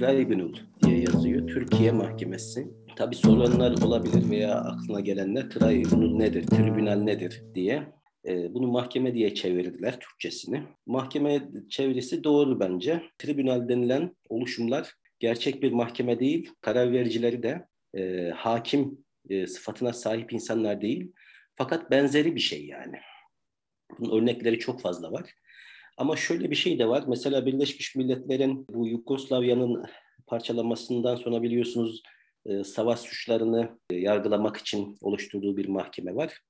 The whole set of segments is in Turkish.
Tribunal diye yazıyor. Türkiye Mahkemesi. Tabi soranlar olabilir veya aklına gelenler tribunal nedir, tribünal nedir diye. E, bunu mahkeme diye çevirdiler Türkçesini. Mahkeme çevirisi doğru bence. Tribünal denilen oluşumlar gerçek bir mahkeme değil. Karar vericileri de e, hakim e, sıfatına sahip insanlar değil. Fakat benzeri bir şey yani. Bunun örnekleri çok fazla var. Ama şöyle bir şey de var. Mesela Birleşmiş Milletler'in bu Yugoslavya'nın parçalamasından sonra biliyorsunuz e, savaş suçlarını e, yargılamak için oluşturduğu bir mahkeme var.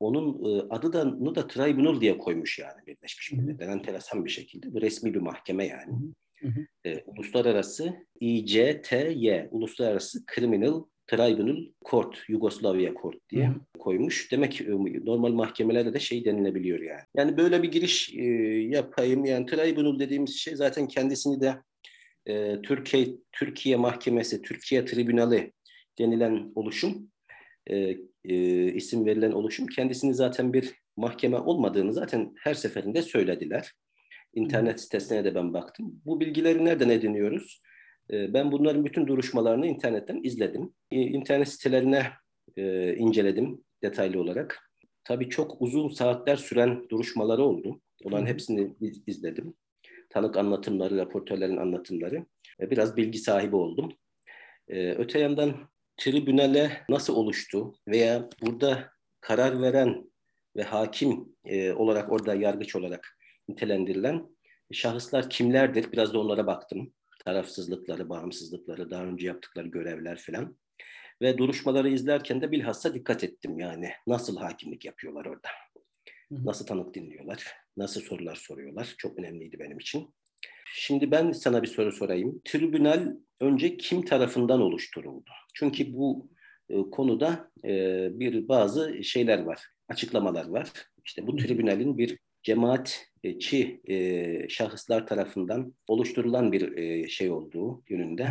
Onun e, adı da Nuda Tribunal diye koymuş yani Birleşmiş Milletler. Enteresan bir şekilde. Bu resmi bir mahkeme yani. Hı hı. E, uluslararası ICTY, Uluslararası Criminal Tribunal Court, Yugoslavya Court diye Hı. koymuş. Demek ki e, normal mahkemelerde de şey denilebiliyor yani. Yani böyle bir giriş e, yapayım. Yani Tribunal dediğimiz şey zaten kendisini de e, Türkiye Türkiye Mahkemesi, Türkiye Tribunali denilen oluşum, e, e, isim verilen oluşum kendisini zaten bir mahkeme olmadığını zaten her seferinde söylediler. İnternet sitesine de ben baktım. Bu bilgileri nereden ediniyoruz? Ee, ben bunların bütün duruşmalarını internetten izledim. İnternet sitelerine e, inceledim detaylı olarak. Tabii çok uzun saatler süren duruşmaları oldu. Onların hepsini izledim. Tanık anlatımları, raportörlerin anlatımları. Biraz bilgi sahibi oldum. Ee, öte yandan tribünale nasıl oluştu veya burada karar veren ve hakim e, olarak orada yargıç olarak nitelendirilen şahıslar kimlerdir? Biraz da onlara baktım tarafsızlıkları, bağımsızlıkları, daha önce yaptıkları görevler filan. Ve duruşmaları izlerken de bilhassa dikkat ettim yani nasıl hakimlik yapıyorlar orada. Nasıl tanık dinliyorlar, nasıl sorular soruyorlar. Çok önemliydi benim için. Şimdi ben sana bir soru sorayım. Tribünal önce kim tarafından oluşturuldu? Çünkü bu e, konuda e, bir bazı şeyler var, açıklamalar var. İşte bu tribünalin bir cemaatçi e, şahıslar tarafından oluşturulan bir e, şey olduğu yönünde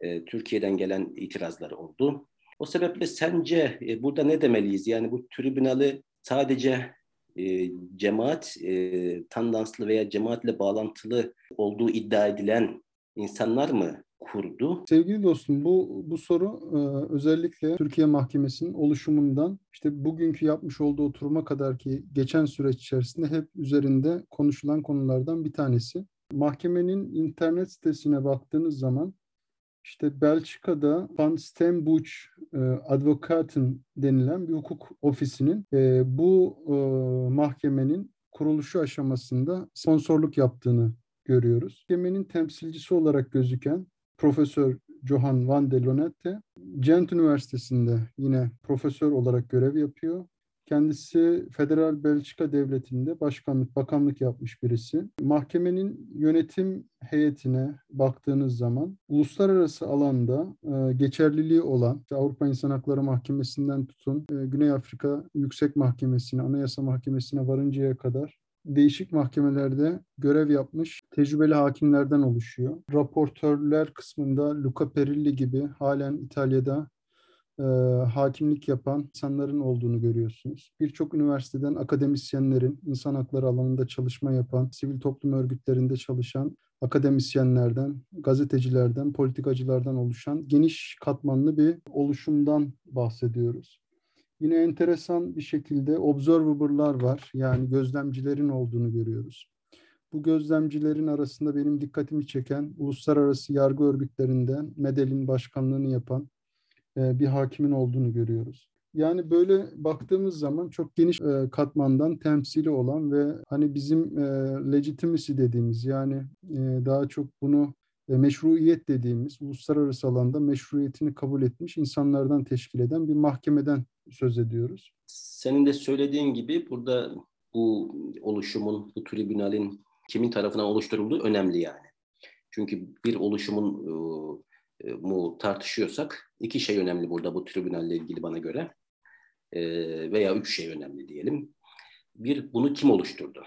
e, Türkiye'den gelen itirazlar oldu. O sebeple sence e, burada ne demeliyiz? Yani bu tribünali sadece e, cemaat e, tandanslı veya cemaatle bağlantılı olduğu iddia edilen insanlar mı kurdu. Sevgili dostum bu bu soru e, özellikle Türkiye Mahkemesi'nin oluşumundan işte bugünkü yapmış olduğu oturuma kadar ki geçen süreç içerisinde hep üzerinde konuşulan konulardan bir tanesi. Mahkemenin internet sitesine baktığınız zaman işte Belçika'da Van Stembuch e, Advokaten denilen bir hukuk ofisinin e, bu e, mahkemenin kuruluşu aşamasında sponsorluk yaptığını görüyoruz. Mahkemenin temsilcisi olarak gözüken Profesör Johan van der Lonette Gent Üniversitesi'nde yine profesör olarak görev yapıyor. Kendisi Federal Belçika Devleti'nde başkanlık, bakanlık yapmış birisi. Mahkemenin yönetim heyetine baktığınız zaman uluslararası alanda e, geçerliliği olan işte Avrupa İnsan Hakları Mahkemesi'nden tutun e, Güney Afrika Yüksek Mahkemesi'ne, Anayasa Mahkemesi'ne varıncaya kadar değişik mahkemelerde görev yapmış tecrübeli hakimlerden oluşuyor. Raportörler kısmında Luca Perilli gibi halen İtalya'da e, hakimlik yapan insanların olduğunu görüyorsunuz. Birçok üniversiteden akademisyenlerin, insan hakları alanında çalışma yapan, sivil toplum örgütlerinde çalışan akademisyenlerden, gazetecilerden, politikacılardan oluşan geniş katmanlı bir oluşumdan bahsediyoruz. Yine enteresan bir şekilde observer'lar var. Yani gözlemcilerin olduğunu görüyoruz. Bu gözlemcilerin arasında benim dikkatimi çeken uluslararası yargı örgütlerinden MEDEL'in başkanlığını yapan e, bir hakimin olduğunu görüyoruz. Yani böyle baktığımız zaman çok geniş e, katmandan temsili olan ve hani bizim e, legitimacy dediğimiz yani e, daha çok bunu e, meşruiyet dediğimiz uluslararası alanda meşruiyetini kabul etmiş insanlardan teşkil eden bir mahkemeden söz ediyoruz. Senin de söylediğin gibi burada bu oluşumun, bu tribünalin kimin tarafından oluşturulduğu önemli yani. Çünkü bir oluşumun e, mu tartışıyorsak iki şey önemli burada bu tribünalle ilgili bana göre. E, veya üç şey önemli diyelim. Bir, bunu kim oluşturdu?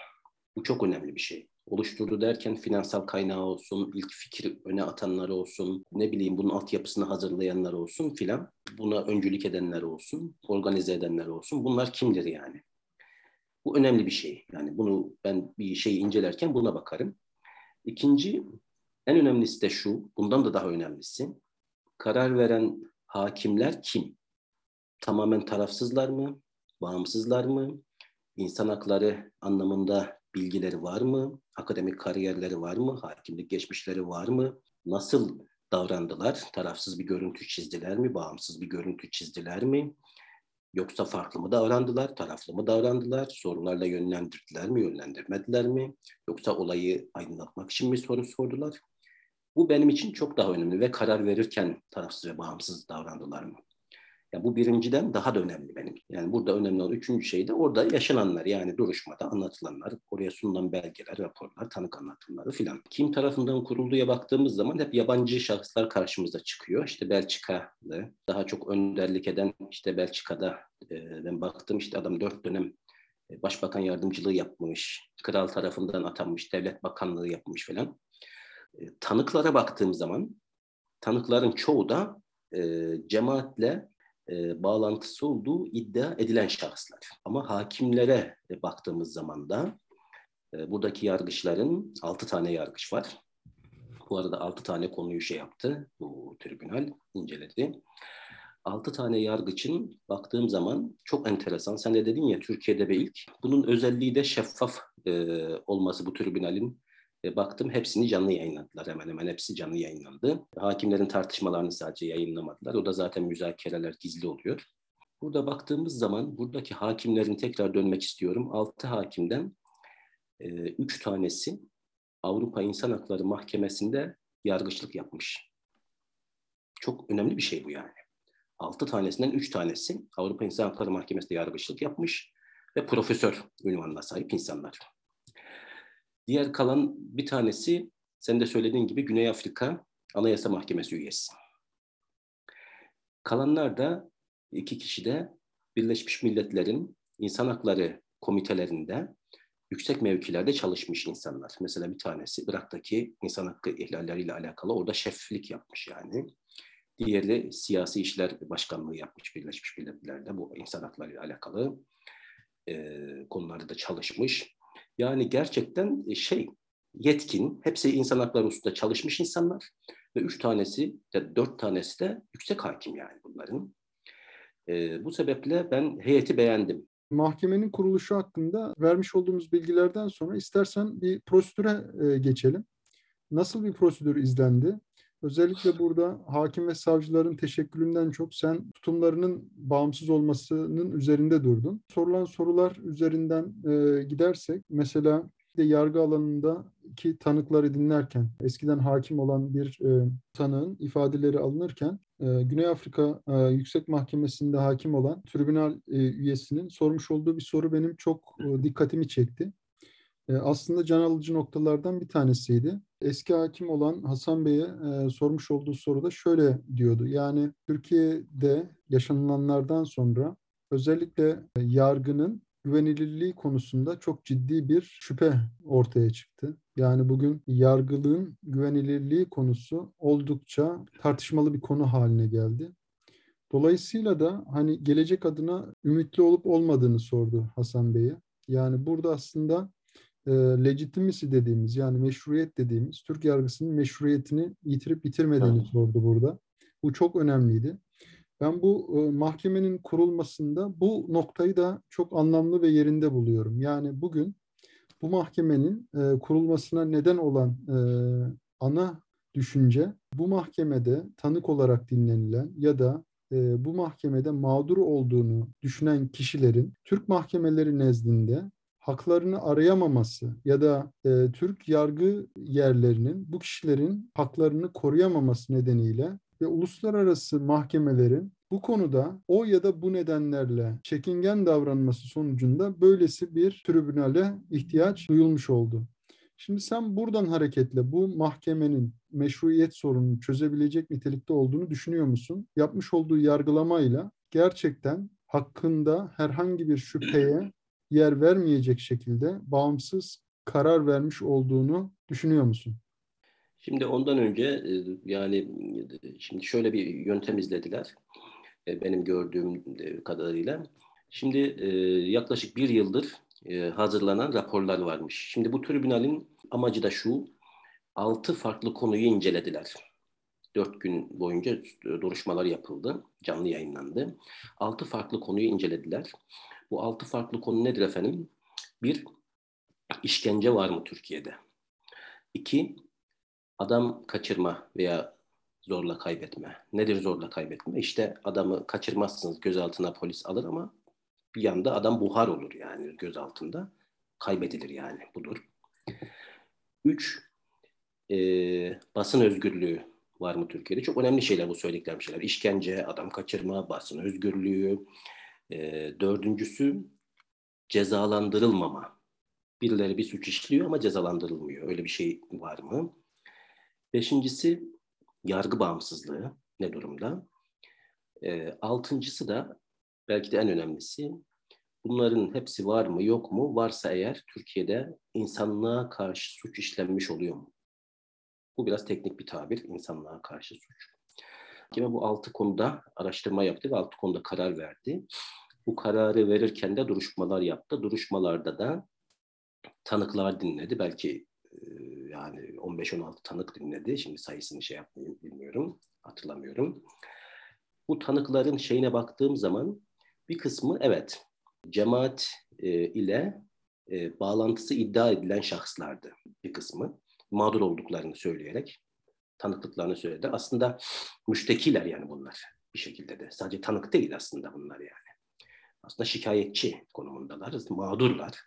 Bu çok önemli bir şey oluşturdu derken finansal kaynağı olsun, ilk fikir öne atanlar olsun, ne bileyim bunun altyapısını hazırlayanlar olsun filan, buna öncülük edenler olsun, organize edenler olsun. Bunlar kimdir yani? Bu önemli bir şey. Yani bunu ben bir şeyi incelerken buna bakarım. İkinci, En önemlisi de şu, bundan da daha önemlisi. Karar veren hakimler kim? Tamamen tarafsızlar mı? Bağımsızlar mı? İnsan hakları anlamında bilgileri var mı? Akademik kariyerleri var mı? Hakimlik geçmişleri var mı? Nasıl davrandılar? Tarafsız bir görüntü çizdiler mi? Bağımsız bir görüntü çizdiler mi? Yoksa farklı mı davrandılar, taraflı mı davrandılar, sorularla yönlendirdiler mi, yönlendirmediler mi? Yoksa olayı aydınlatmak için mi soru sordular? Bu benim için çok daha önemli ve karar verirken tarafsız ve bağımsız davrandılar mı? Yani bu birinciden daha da önemli benim. Yani burada önemli olan üçüncü şey de orada yaşananlar yani duruşmada anlatılanlar, oraya sunulan belgeler, raporlar, tanık anlatımları filan. Kim tarafından kurulduğuya baktığımız zaman hep yabancı şahıslar karşımıza çıkıyor. İşte Belçikalı, daha çok önderlik eden işte Belçika'da e, ben baktım işte adam dört dönem e, başbakan yardımcılığı yapmış, kral tarafından atanmış, devlet bakanlığı yapmış falan. E, tanıklara baktığım zaman tanıkların çoğu da e, cemaatle e, bağlantısı olduğu iddia edilen şahıslar. Ama hakimlere baktığımız zaman da e, buradaki yargıçların altı tane yargıç var. Bu arada altı tane konuyu şey yaptı, bu tribünal inceledi. Altı tane yargıçın baktığım zaman çok enteresan. Sen de dedin ya Türkiye'de bir ilk. Bunun özelliği de şeffaf e, olması bu tribünalin e, baktım hepsini canlı yayınladılar. Hemen hemen hepsi canlı yayınlandı. Hakimlerin tartışmalarını sadece yayınlamadılar. O da zaten müzakereler gizli oluyor. Burada baktığımız zaman buradaki hakimlerin tekrar dönmek istiyorum. Altı hakimden e, üç tanesi Avrupa İnsan Hakları Mahkemesi'nde yargıçlık yapmış. Çok önemli bir şey bu yani. Altı tanesinden üç tanesi Avrupa İnsan Hakları Mahkemesi'nde yargıçlık yapmış ve profesör ünvanına sahip insanlar. Diğer kalan bir tanesi sen de söylediğin gibi Güney Afrika Anayasa Mahkemesi üyesi. Kalanlar da iki kişi de Birleşmiş Milletler'in insan hakları komitelerinde yüksek mevkilerde çalışmış insanlar. Mesela bir tanesi Irak'taki insan hakkı ihlalleriyle alakalı orada şeflik yapmış yani. Diğeri siyasi işler başkanlığı yapmış Birleşmiş Milletler'de bu insan hakları ile alakalı e, konularda da çalışmış. Yani gerçekten e, şey yetkin, hepsi insan hakları hususunda çalışmış insanlar ve üç tanesi, de dört tanesi de yüksek hakim yani bunların. E, bu sebeple ben heyeti beğendim. Mahkemenin kuruluşu hakkında vermiş olduğumuz bilgilerden sonra istersen bir prosedüre e, geçelim. Nasıl bir prosedür izlendi? Özellikle burada hakim ve savcıların teşekkülünden çok sen tutumlarının bağımsız olmasının üzerinde durdun. Sorulan sorular üzerinden e, gidersek mesela de yargı alanında ki tanıkları dinlerken eskiden hakim olan bir e, tanığın ifadeleri alınırken e, Güney Afrika e, Yüksek Mahkemesi'nde hakim olan tribünal e, üyesinin sormuş olduğu bir soru benim çok e, dikkatimi çekti. E, aslında can alıcı noktalardan bir tanesiydi. Eski hakim olan Hasan Bey'e e, sormuş olduğu soruda şöyle diyordu. Yani Türkiye'de yaşanılanlardan sonra özellikle e, yargının güvenilirliği konusunda çok ciddi bir şüphe ortaya çıktı. Yani bugün yargılığın güvenilirliği konusu oldukça tartışmalı bir konu haline geldi. Dolayısıyla da hani gelecek adına ümitli olup olmadığını sordu Hasan Bey'e. Yani burada aslında e, legitimisi dediğimiz yani meşruiyet dediğimiz Türk yargısının meşruiyetini yitirip bitirmediğini evet. sordu burada. Bu çok önemliydi. Ben bu e, mahkemenin kurulmasında bu noktayı da çok anlamlı ve yerinde buluyorum. Yani bugün bu mahkemenin e, kurulmasına neden olan e, ana düşünce bu mahkemede tanık olarak dinlenilen ya da e, bu mahkemede mağdur olduğunu düşünen kişilerin Türk mahkemeleri nezdinde haklarını arayamaması ya da e, Türk yargı yerlerinin bu kişilerin haklarını koruyamaması nedeniyle ve uluslararası mahkemelerin bu konuda o ya da bu nedenlerle çekingen davranması sonucunda böylesi bir tribünale ihtiyaç duyulmuş oldu. Şimdi sen buradan hareketle bu mahkemenin meşruiyet sorununu çözebilecek nitelikte olduğunu düşünüyor musun? Yapmış olduğu yargılamayla gerçekten hakkında herhangi bir şüpheye yer vermeyecek şekilde bağımsız karar vermiş olduğunu düşünüyor musun? Şimdi ondan önce e, yani e, şimdi şöyle bir yöntem izlediler e, benim gördüğüm kadarıyla. Şimdi yaklaşık bir yıldır hazırlanan raporlar varmış. Şimdi bu tribünalin amacı da şu, altı farklı konuyu incelediler. Dört gün boyunca duruşmalar yapıldı, canlı yayınlandı. Altı farklı konuyu incelediler. Bu altı farklı konu nedir efendim? Bir, işkence var mı Türkiye'de? İki, adam kaçırma veya zorla kaybetme. Nedir zorla kaybetme? İşte adamı kaçırmazsınız gözaltına polis alır ama bir yanda adam buhar olur yani gözaltında. Kaybedilir yani budur. Üç, e, basın özgürlüğü var mı Türkiye'de? Çok önemli şeyler bu söylediklerim şeyler. İşkence, adam kaçırma, basın özgürlüğü. E, dördüncüsü cezalandırılmama. Birileri bir suç işliyor ama cezalandırılmıyor. Öyle bir şey var mı? Beşincisi yargı bağımsızlığı ne durumda? E, altıncısı da belki de en önemlisi bunların hepsi var mı yok mu? Varsa eğer Türkiye'de insanlığa karşı suç işlenmiş oluyor mu? Bu biraz teknik bir tabir, insanlığa karşı suç. Yine bu altı konuda araştırma yaptı ve altı konuda karar verdi. Bu kararı verirken de duruşmalar yaptı. Duruşmalarda da tanıklar dinledi. Belki yani 15-16 tanık dinledi. Şimdi sayısını şey yapmayayım bilmiyorum, hatırlamıyorum. Bu tanıkların şeyine baktığım zaman bir kısmı evet cemaat e, ile e, bağlantısı iddia edilen şahıslardı bir kısmı. Mağdur olduklarını söyleyerek tanıklıklarını söyledi. Aslında müştekiler yani bunlar bir şekilde de. Sadece tanık değil aslında bunlar yani. Aslında şikayetçi konumundalar, mağdurlar.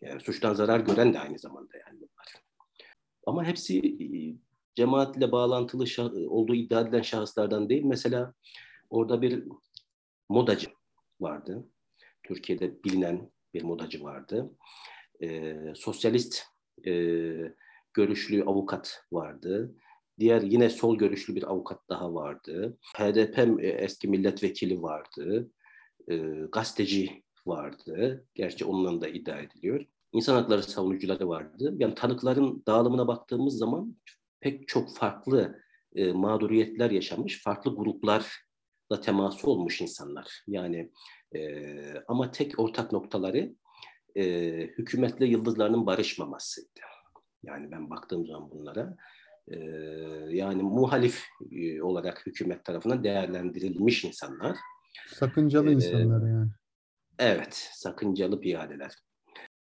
Yani suçtan zarar gören de aynı zamanda yani bunlar. Ama hepsi e, cemaatle bağlantılı olduğu iddia edilen şahıslardan değil. Mesela orada bir modacı vardı. Türkiye'de bilinen bir modacı vardı. E, sosyalist e, görüşlü avukat vardı. Diğer yine sol görüşlü bir avukat daha vardı. HDP e, eski milletvekili vardı. E, gazeteci vardı. Gerçi onunla da iddia ediliyor insan hakları savunucuları vardı. Yani tanıkların dağılımına baktığımız zaman pek çok farklı e, mağduriyetler yaşamış, farklı gruplarla teması olmuş insanlar. Yani e, ama tek ortak noktaları e, hükümetle yıldızlarının barışmamasıydı. Yani ben baktığım zaman bunlara e, yani muhalif e, olarak hükümet tarafından değerlendirilmiş insanlar. Sakıncalı ee, insanlar yani. Evet, sakıncalı piyadeler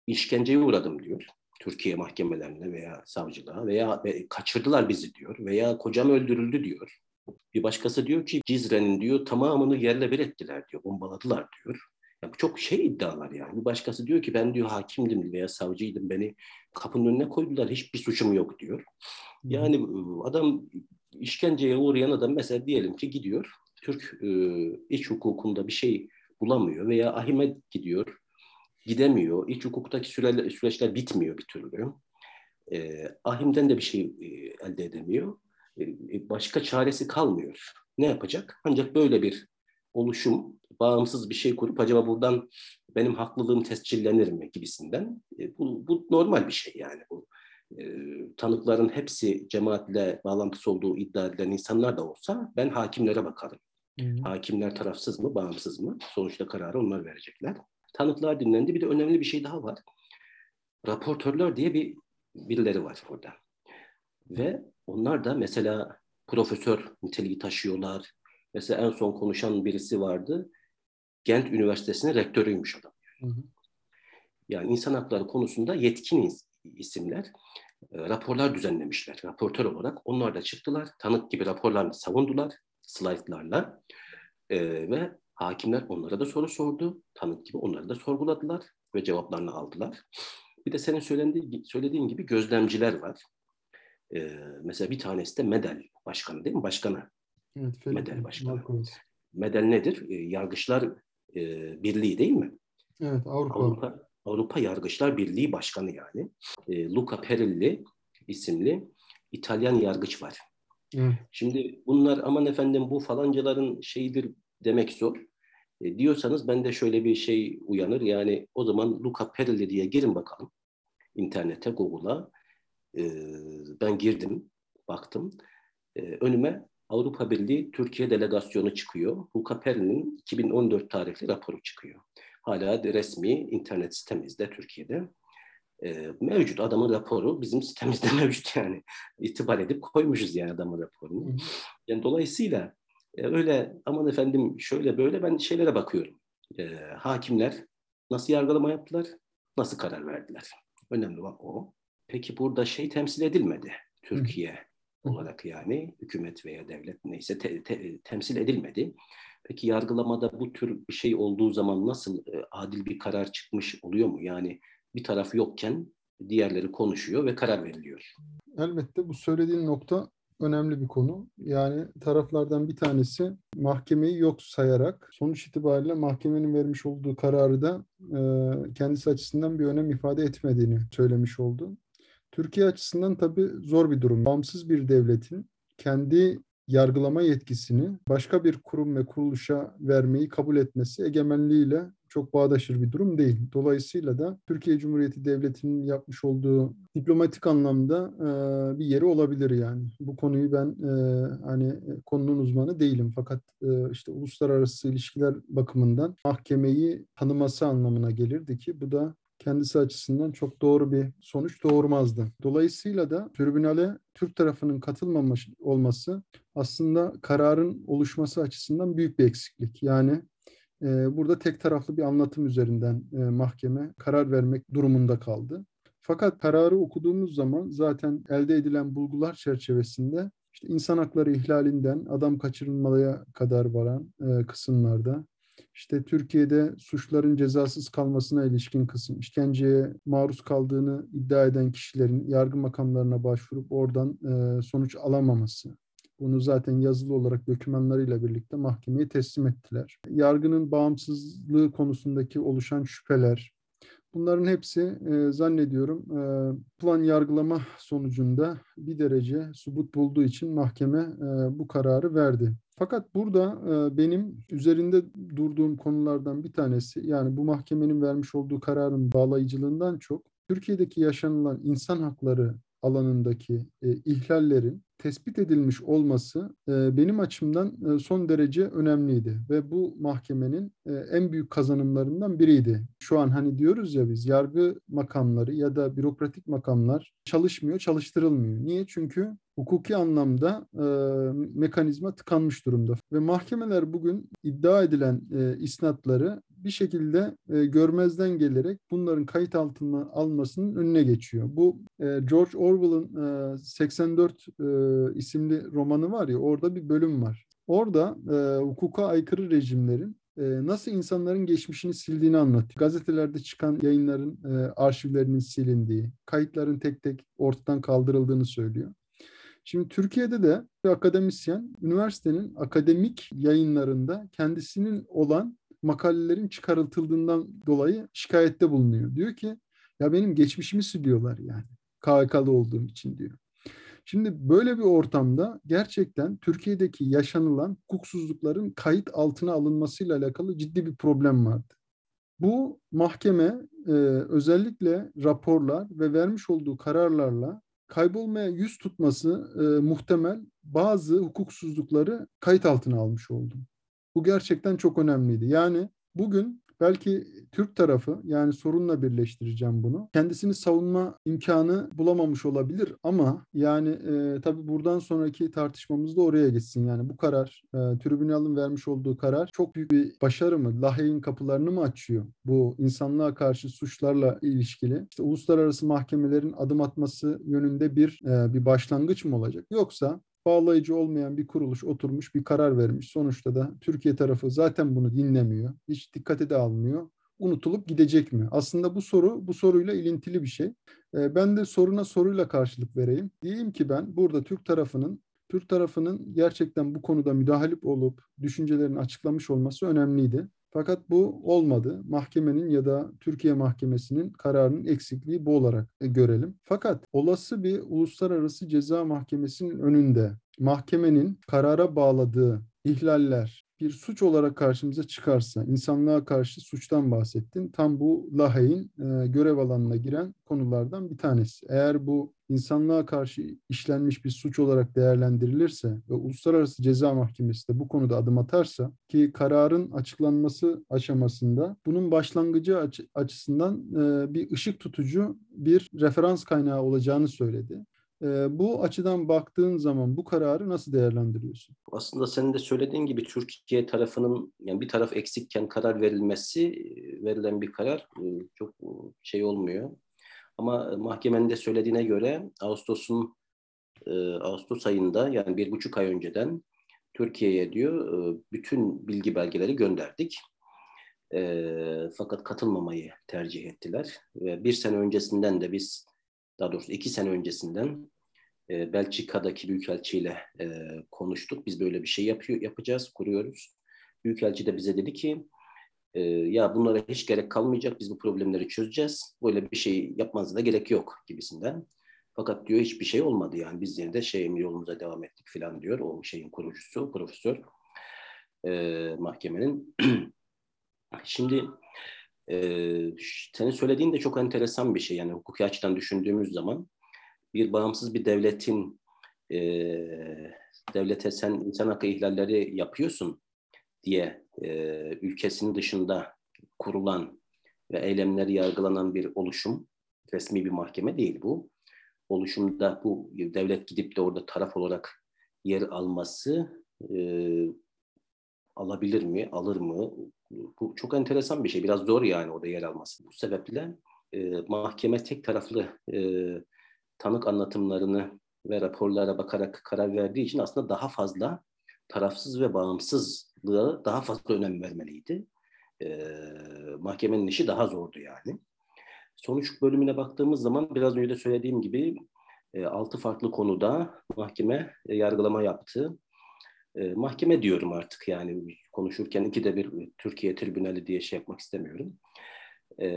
işkenceye uğradım diyor. Türkiye mahkemelerine veya savcılığa veya kaçırdılar bizi diyor veya kocam öldürüldü diyor. Bir başkası diyor ki Cizre'nin diyor tamamını yerle bir ettiler diyor, bombaladılar diyor. Ya bu çok şey iddialar yani. Bir başkası diyor ki ben diyor hakimdim veya savcıydım beni kapının önüne koydular hiçbir suçum yok diyor. Yani adam işkenceye uğrayan adam mesela diyelim ki gidiyor Türk e, iç hukukunda bir şey bulamıyor veya ahime gidiyor gidemiyor. İç hukuktaki süre, süreçler bitmiyor bir türlü. E, ahimden de bir şey e, elde edemiyor. E, başka çaresi kalmıyor. Ne yapacak? Ancak böyle bir oluşum, bağımsız bir şey kurup acaba buradan benim haklılığım tescillenir mi gibisinden. E, bu, bu normal bir şey yani. Bu e, tanıkların hepsi cemaatle bağlantısı olduğu iddia edilen insanlar da olsa ben hakimlere bakarım. Hı hı. Hakimler tarafsız mı, bağımsız mı? Sonuçta kararı onlar verecekler tanıklar dinlendi. Bir de önemli bir şey daha var. Raportörler diye bir birileri var orada. Ve onlar da mesela profesör niteliği taşıyorlar. Mesela en son konuşan birisi vardı. Gent Üniversitesi'nin rektörüymüş adam. Yani, hı hı. yani insan hakları konusunda yetkin isimler e, raporlar düzenlemişler. Raportör olarak onlar da çıktılar. Tanık gibi raporlarını savundular slaytlarla. E, ve Hakimler onlara da soru sordu. Tanık gibi onları da sorguladılar ve cevaplarını aldılar. Bir de senin söylediğin, söylediğin gibi gözlemciler var. Ee, mesela bir tanesi de MEDEL başkanı değil mi? Başkanı. Evet, MEDEL başkanı. Marcos. MEDEL nedir? Ee, Yargıçlar e, Birliği değil mi? Evet, Avrupa. Avrupa, Avrupa Yargıçlar Birliği Başkanı yani. Ee, Luca Perilli isimli İtalyan yargıç var. Evet. Şimdi bunlar aman efendim bu falancaların şeyidir demek zor. E, diyorsanız ben de şöyle bir şey uyanır. Yani o zaman Luca Perilli diye girin bakalım internete, Google'a. E, ben girdim, baktım. E, önüme Avrupa Birliği Türkiye delegasyonu çıkıyor. Luca Perilli'nin 2014 tarihli raporu çıkıyor. Hala resmi internet sitemizde Türkiye'de. e, mevcut. Adamın raporu bizim sitemizde mevcut yani. İtibar edip koymuşuz yani adamın raporunu. Yani dolayısıyla e, öyle aman efendim şöyle böyle ben şeylere bakıyorum. E, hakimler nasıl yargılama yaptılar, nasıl karar verdiler. Önemli olan o. Peki burada şey temsil edilmedi. Türkiye olarak yani hükümet veya devlet neyse te, te, temsil edilmedi. Peki yargılamada bu tür bir şey olduğu zaman nasıl e, adil bir karar çıkmış oluyor mu? Yani bir taraf yokken diğerleri konuşuyor ve karar veriliyor. Elbette bu söylediğin nokta önemli bir konu. Yani taraflardan bir tanesi mahkemeyi yok sayarak sonuç itibariyle mahkemenin vermiş olduğu kararı da e, kendisi açısından bir önem ifade etmediğini söylemiş oldu. Türkiye açısından tabii zor bir durum. Bağımsız bir devletin kendi yargılama yetkisini başka bir kurum ve kuruluşa vermeyi kabul etmesi egemenliğiyle çok bağdaşır bir durum değil. Dolayısıyla da Türkiye Cumhuriyeti Devleti'nin yapmış olduğu diplomatik anlamda e, bir yeri olabilir yani. Bu konuyu ben e, hani konunun uzmanı değilim fakat e, işte uluslararası ilişkiler bakımından mahkemeyi tanıması anlamına gelirdi ki bu da kendisi açısından çok doğru bir sonuç doğurmazdı. Dolayısıyla da tribünale Türk tarafının katılmamış olması aslında kararın oluşması açısından büyük bir eksiklik. Yani e, burada tek taraflı bir anlatım üzerinden e, mahkeme karar vermek durumunda kaldı. Fakat kararı okuduğumuz zaman zaten elde edilen bulgular çerçevesinde işte insan hakları ihlalinden adam kaçırılmaya kadar varan e, kısımlarda işte Türkiye'de suçların cezasız kalmasına ilişkin kısım, işkenceye maruz kaldığını iddia eden kişilerin yargı makamlarına başvurup oradan e, sonuç alamaması. Bunu zaten yazılı olarak dokümanlarıyla birlikte mahkemeye teslim ettiler. Yargının bağımsızlığı konusundaki oluşan şüpheler, Bunların hepsi e, zannediyorum e, plan yargılama sonucunda bir derece subut bulduğu için mahkeme e, bu kararı verdi. Fakat burada e, benim üzerinde durduğum konulardan bir tanesi yani bu mahkemenin vermiş olduğu kararın bağlayıcılığından çok Türkiye'deki yaşanılan insan hakları alanındaki e, ihlallerin tespit edilmiş olması e, benim açımdan e, son derece önemliydi ve bu mahkemenin e, en büyük kazanımlarından biriydi. Şu an hani diyoruz ya biz yargı makamları ya da bürokratik makamlar çalışmıyor, çalıştırılmıyor. Niye? Çünkü hukuki anlamda e, mekanizma tıkanmış durumda ve mahkemeler bugün iddia edilen e, isnatları bir şekilde e, görmezden gelerek bunların kayıt altına almasının önüne geçiyor. Bu e, George Orwell'ın e, 84 e, isimli romanı var ya orada bir bölüm var. Orada e, hukuka aykırı rejimlerin e, nasıl insanların geçmişini sildiğini anlatıyor. Gazetelerde çıkan yayınların e, arşivlerinin silindiği, kayıtların tek tek ortadan kaldırıldığını söylüyor. Şimdi Türkiye'de de bir akademisyen üniversitenin akademik yayınlarında kendisinin olan makalelerin çıkarıldığından dolayı şikayette bulunuyor. Diyor ki ya benim geçmişimi siliyorlar yani KHK'lı olduğum için diyor. Şimdi böyle bir ortamda gerçekten Türkiye'deki yaşanılan hukuksuzlukların kayıt altına alınmasıyla alakalı ciddi bir problem vardı. Bu mahkeme e, özellikle raporlar ve vermiş olduğu kararlarla kaybolmaya yüz tutması e, muhtemel bazı hukuksuzlukları kayıt altına almış oldu. Bu gerçekten çok önemliydi. Yani bugün belki Türk tarafı yani sorunla birleştireceğim bunu. Kendisini savunma imkanı bulamamış olabilir ama yani e, tabii buradan sonraki tartışmamız da oraya gitsin. Yani bu karar, e, tribünalın vermiş olduğu karar çok büyük bir başarı mı? Lahey'in kapılarını mı açıyor? Bu insanlığa karşı suçlarla ilişkili. İşte uluslararası mahkemelerin adım atması yönünde bir e, bir başlangıç mı olacak? Yoksa bağlayıcı olmayan bir kuruluş oturmuş bir karar vermiş. Sonuçta da Türkiye tarafı zaten bunu dinlemiyor. Hiç dikkate de almıyor. Unutulup gidecek mi? Aslında bu soru bu soruyla ilintili bir şey. Ee, ben de soruna soruyla karşılık vereyim. Diyeyim ki ben burada Türk tarafının Türk tarafının gerçekten bu konuda müdahale olup düşüncelerini açıklamış olması önemliydi. Fakat bu olmadı. Mahkemenin ya da Türkiye Mahkemesi'nin kararının eksikliği bu olarak e, görelim. Fakat olası bir uluslararası ceza mahkemesinin önünde mahkemenin karara bağladığı ihlaller bir suç olarak karşımıza çıkarsa, insanlığa karşı suçtan bahsettin. Tam bu Lahey'in e, görev alanına giren konulardan bir tanesi. Eğer bu insanlığa karşı işlenmiş bir suç olarak değerlendirilirse ve Uluslararası Ceza Mahkemesi de bu konuda adım atarsa ki kararın açıklanması aşamasında bunun başlangıcı aç- açısından e, bir ışık tutucu bir referans kaynağı olacağını söyledi. E, bu açıdan baktığın zaman bu kararı nasıl değerlendiriyorsun? Aslında senin de söylediğin gibi Türkiye tarafının yani bir taraf eksikken karar verilmesi verilen bir karar çok şey olmuyor. Ama mahkemenin de söylediğine göre Ağustos'un Ağustos ayında yani bir buçuk ay önceden Türkiye'ye diyor bütün bilgi belgeleri gönderdik. E, fakat katılmamayı tercih ettiler. Ve bir sene öncesinden de biz daha doğrusu iki sene öncesinden e, Belçika'daki Büyükelçiyle e, konuştuk. Biz böyle bir şey yapıyor, yapacağız, kuruyoruz. Büyükelçi de bize dedi ki e, ya bunlara hiç gerek kalmayacak, biz bu problemleri çözeceğiz. Böyle bir şey yapmanıza da gerek yok gibisinden. Fakat diyor hiçbir şey olmadı yani biz yine de şey yolumuza devam ettik falan diyor o şeyin kurucusu, profesör e, mahkemenin. Şimdi e, senin söylediğin de çok enteresan bir şey yani hukuki açıdan düşündüğümüz zaman bir bağımsız bir devletin e, devlete sen insan hakkı ihlalleri yapıyorsun diye e, ülkesinin dışında kurulan ve eylemleri yargılanan bir oluşum, resmi bir mahkeme değil bu. Oluşumda bu devlet gidip de orada taraf olarak yer alması e, alabilir mi, alır mı? Bu çok enteresan bir şey. Biraz zor yani orada yer alması. Bu sebeple e, mahkeme tek taraflı e, tanık anlatımlarını ve raporlara bakarak karar verdiği için aslında daha fazla tarafsız ve bağımsızlığa daha fazla önem vermeliydi. E, mahkemenin işi daha zordu yani. Sonuç bölümüne baktığımız zaman biraz önce de söylediğim gibi e, altı farklı konuda mahkeme e, yargılama yaptı. E, mahkeme diyorum artık yani konuşurken iki de bir Türkiye tribünali diye şey yapmak istemiyorum. E,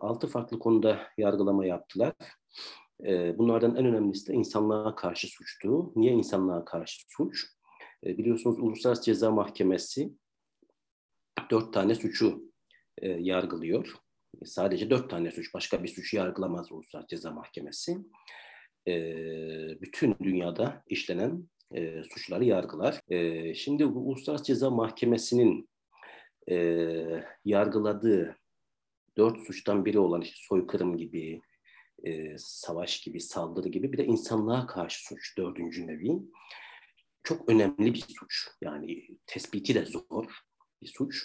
altı farklı konuda yargılama yaptılar. E, bunlardan en önemlisi de insanlığa karşı suçtu. Niye insanlığa karşı suç? E, biliyorsunuz Uluslararası Ceza Mahkemesi dört tane suçu e, yargılıyor. Sadece dört tane suç, başka bir suç yargılamaz Uluslararası Ceza Mahkemesi. E, bütün dünyada işlenen e, suçları yargılar. E, şimdi Uluslararası Ceza Mahkemesi'nin e, yargıladığı dört suçtan biri olan işte soykırım gibi, e, savaş gibi, saldırı gibi bir de insanlığa karşı suç dördüncü nevi. Çok önemli bir suç. Yani tespiti de zor bir suç.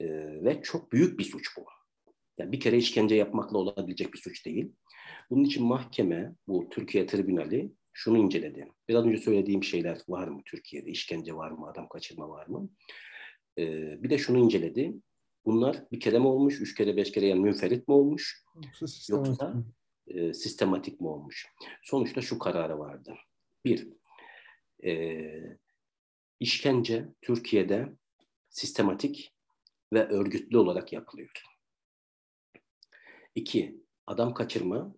E, ve çok büyük bir suç bu. Yani bir kere işkence yapmakla olabilecek bir suç değil. Bunun için mahkeme, bu Türkiye Tribünali şunu inceledi. Biraz önce söylediğim şeyler var mı Türkiye'de? İşkence var mı? Adam kaçırma var mı? Ee, bir de şunu inceledi. Bunlar bir kere mi olmuş, üç kere, beş kere yani münferit mi olmuş? Yoksa? E, sistematik mi olmuş? Sonuçta şu kararı vardı. Bir, e, işkence Türkiye'de sistematik ve örgütlü olarak yapılıyor. İki, adam kaçırma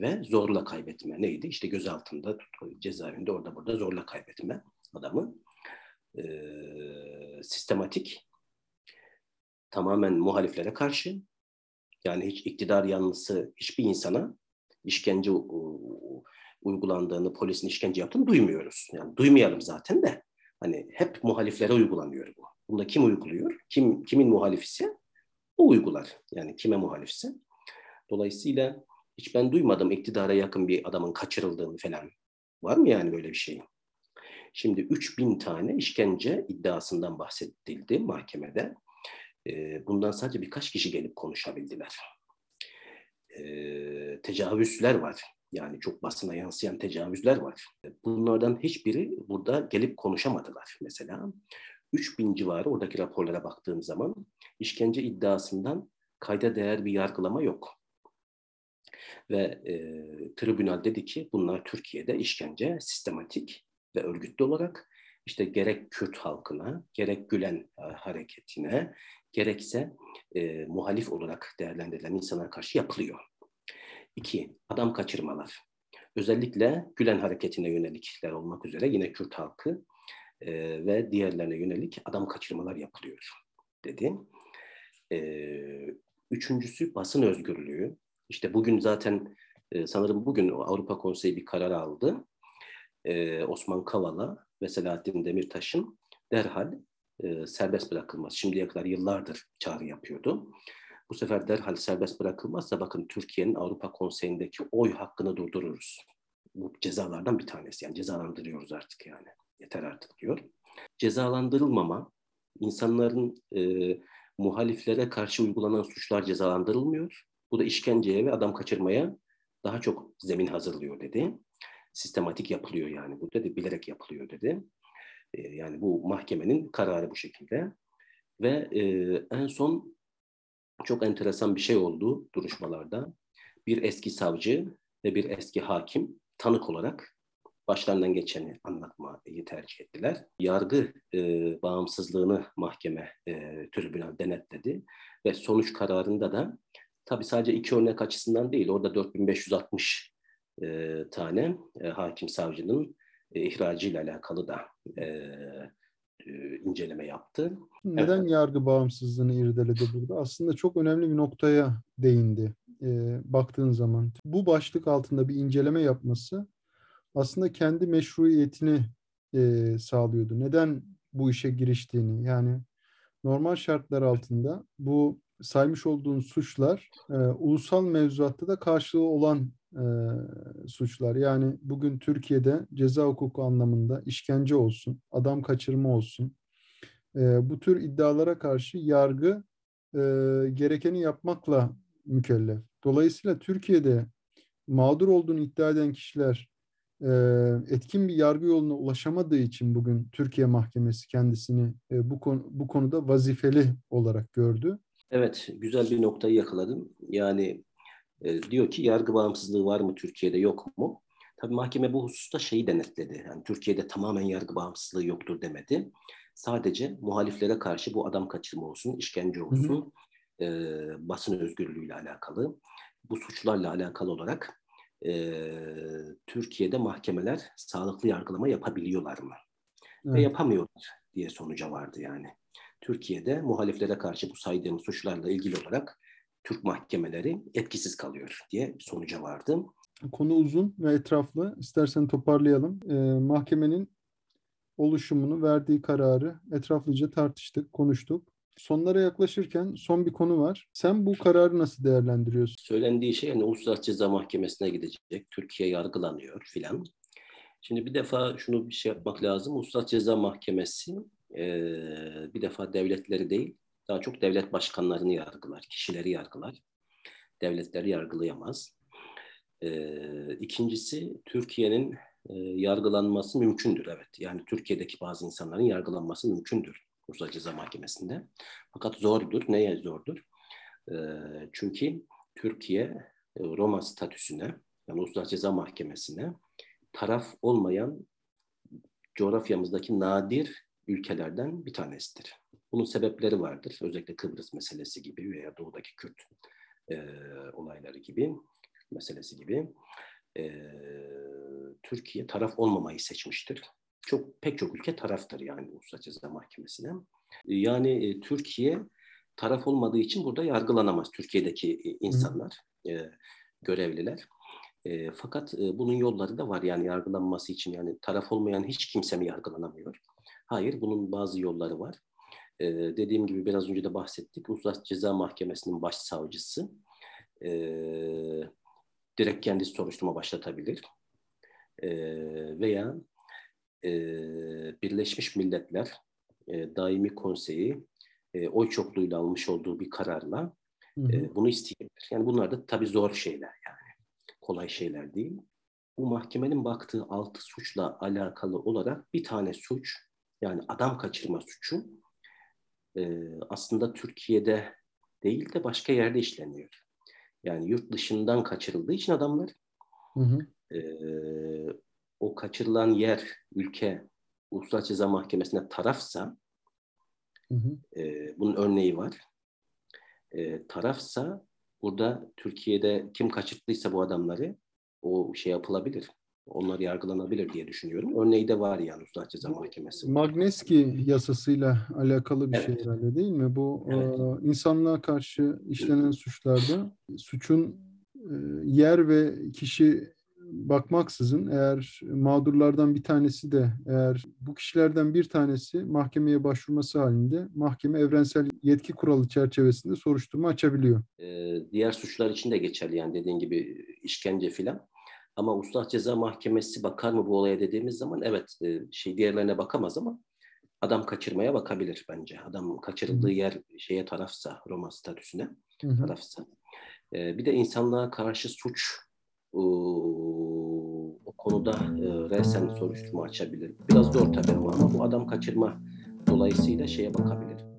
ve zorla kaybetme. Neydi? İşte gözaltında, cezaevinde orada burada zorla kaybetme adamı. E, sistematik, tamamen muhaliflere karşı, yani hiç iktidar yanlısı hiçbir insana işkence uygulandığını, polisin işkence yaptığını duymuyoruz. Yani duymayalım zaten de. Hani hep muhaliflere uygulanıyor bu. Bunda kim uyguluyor? Kim kimin muhalifisi? O uygular. Yani kime muhalifse. Dolayısıyla hiç ben duymadım iktidara yakın bir adamın kaçırıldığını falan. Var mı yani böyle bir şey? Şimdi 3000 tane işkence iddiasından bahsedildi mahkemede. Bundan sadece birkaç kişi gelip konuşabildiler. Tecavüzler var. Yani çok basına yansıyan tecavüzler var. Bunlardan hiçbiri burada gelip konuşamadılar mesela. 3000 civarı oradaki raporlara baktığım zaman işkence iddiasından kayda değer bir yargılama yok. Ve e, tribünal dedi ki bunlar Türkiye'de işkence sistematik ve örgütlü olarak işte gerek Kürt halkına, gerek Gülen e, hareketine, gerekse e, muhalif olarak değerlendirilen insanlara karşı yapılıyor. İki, adam kaçırmalar. Özellikle Gülen hareketine yönelikler olmak üzere yine Kürt halkı e, ve diğerlerine yönelik adam kaçırmalar yapılıyor dedi. E, üçüncüsü basın özgürlüğü. İşte bugün zaten e, sanırım bugün Avrupa Konseyi bir karar aldı. E, Osman Kavala ve Selahattin Demirtaş'ın derhal e, serbest bırakılması. Şimdiye kadar yıllardır çağrı yapıyordu. Bu sefer derhal serbest bırakılmazsa bakın Türkiye'nin Avrupa Konseyi'ndeki oy hakkını durdururuz. Bu cezalardan bir tanesi. Yani cezalandırıyoruz artık yani. Yeter artık diyor. Cezalandırılmama, insanların e, muhaliflere karşı uygulanan suçlar cezalandırılmıyor. Bu da işkenceye ve adam kaçırmaya daha çok zemin hazırlıyor dedi. Sistematik yapılıyor yani bu dedi, bilerek yapılıyor dedi. E, yani bu mahkemenin kararı bu şekilde. Ve e, en son çok enteresan bir şey oldu duruşmalarda. Bir eski savcı ve bir eski hakim tanık olarak başlarından geçeni anlatmayı tercih ettiler. Yargı e, bağımsızlığını mahkeme e, tribünal denetledi ve sonuç kararında da tabii sadece iki örnek açısından değil orada 4560 e, tane e, hakim savcının e, ihracıyla alakalı da e, e, inceleme yaptı. Neden evet. yargı bağımsızlığını irdeledi burada? Aslında çok önemli bir noktaya değindi e, baktığın zaman. Bu başlık altında bir inceleme yapması aslında kendi meşruiyetini e, sağlıyordu. Neden bu işe giriştiğini yani normal şartlar altında bu saymış olduğun suçlar e, ulusal mevzuatta da karşılığı olan e, suçlar. Yani bugün Türkiye'de ceza hukuku anlamında işkence olsun, adam kaçırma olsun. E, bu tür iddialara karşı yargı e, gerekeni yapmakla mükellef. Dolayısıyla Türkiye'de mağdur olduğunu iddia eden kişiler e, etkin bir yargı yoluna ulaşamadığı için bugün Türkiye Mahkemesi kendisini e, bu konu, bu konuda vazifeli olarak gördü. Evet, güzel bir noktayı yakaladın. Yani e, diyor ki yargı bağımsızlığı var mı Türkiye'de yok mu? Tabii mahkeme bu hususta şeyi denetledi. Yani Türkiye'de tamamen yargı bağımsızlığı yoktur demedi. Sadece muhaliflere karşı bu adam kaçırma olsun, işkence olsun, hı hı. E, basın özgürlüğüyle alakalı, bu suçlarla alakalı olarak e, Türkiye'de mahkemeler sağlıklı yargılama yapabiliyorlar mı? Evet. Ve yapamıyorlar diye sonuca vardı yani. Türkiye'de muhaliflere karşı bu saydığım suçlarla ilgili olarak Türk mahkemeleri etkisiz kalıyor diye sonuca vardı. Konu uzun ve etraflı. İstersen toparlayalım. Ee, mahkemenin oluşumunu, verdiği kararı etraflıca tartıştık, konuştuk. Sonlara yaklaşırken son bir konu var. Sen bu kararı nasıl değerlendiriyorsun? Söylendiği şey yani Uluslararası Ceza Mahkemesi'ne gidecek. Türkiye yargılanıyor filan. Şimdi bir defa şunu bir şey yapmak lazım. Uluslararası Ceza Mahkemesi e, bir defa devletleri değil, daha çok devlet başkanlarını yargılar, kişileri yargılar. Devletleri yargılayamaz. E, ikincisi Türkiye'nin e, yargılanması mümkündür. Evet, yani Türkiye'deki bazı insanların yargılanması mümkündür Uluslararası Ceza Mahkemesi'nde. Fakat zordur. Neye zordur? E, çünkü Türkiye Roma statüsüne, yani Uluslararası Ceza Mahkemesi'ne taraf olmayan coğrafyamızdaki nadir ülkelerden bir tanesidir. Bunun sebepleri vardır. Özellikle Kıbrıs meselesi gibi veya doğudaki Kürt e, olayları gibi, meselesi gibi. E, Türkiye taraf olmamayı seçmiştir. Çok pek çok ülke taraftır yani Uluslararası Ceza Mahkemesi'ne. Yani e, Türkiye taraf olmadığı için burada yargılanamaz Türkiye'deki e, insanlar, e, görevliler. E, fakat e, bunun yolları da var yani yargılanması için yani taraf olmayan hiç kimse mi yargılanamıyor? Hayır, bunun bazı yolları var. Ee, dediğim gibi biraz önce de bahsettik. Uluslararası Ceza Mahkemesi'nin başsavcısı e, direkt kendi soruşturma başlatabilir. E, veya e, Birleşmiş Milletler e, Daimi Konseyi e, oy çokluğuyla almış olduğu bir kararla e, bunu isteyebilir. Yani bunlar da tabii zor şeyler yani. Kolay şeyler değil. Bu mahkemenin baktığı altı suçla alakalı olarak bir tane suç yani adam kaçırma suçu e, aslında Türkiye'de değil de başka yerde işleniyor. Yani yurt dışından kaçırıldığı için adamlar hı hı. E, o kaçırılan yer, ülke Uluslararası Ceza Mahkemesi'ne tarafsa hı hı. E, bunun örneği var. E, tarafsa burada Türkiye'de kim kaçırttıysa bu adamları o şey yapılabilir. Onlar yargılanabilir diye düşünüyorum. Örneği de var yani Ulusal Ceza Mahkemesi. Magneski yasasıyla alakalı bir şey Evet. herhalde değil mi? Bu Evet. e, insanlığa karşı işlenen suçlarda suçun e, yer ve kişi bakmaksızın eğer mağdurlardan bir tanesi de eğer bu kişilerden bir tanesi mahkemeye başvurması halinde mahkeme evrensel yetki kuralı çerçevesinde soruşturma açabiliyor. Ee, diğer suçlar için de geçerli yani dediğin gibi işkence filan. Ama Ulusal Ceza Mahkemesi bakar mı bu olaya dediğimiz zaman evet e, şey diğerlerine bakamaz ama adam kaçırmaya bakabilir bence. Adam kaçırıldığı yer şeye tarafsa Roma statüsüne Hı hı. tarafsa. Ee, bir de insanlığa karşı suç o, o konuda e, resen soruşturma açabilir. Biraz zor tabii ama bu adam kaçırma dolayısıyla şeye bakabilir.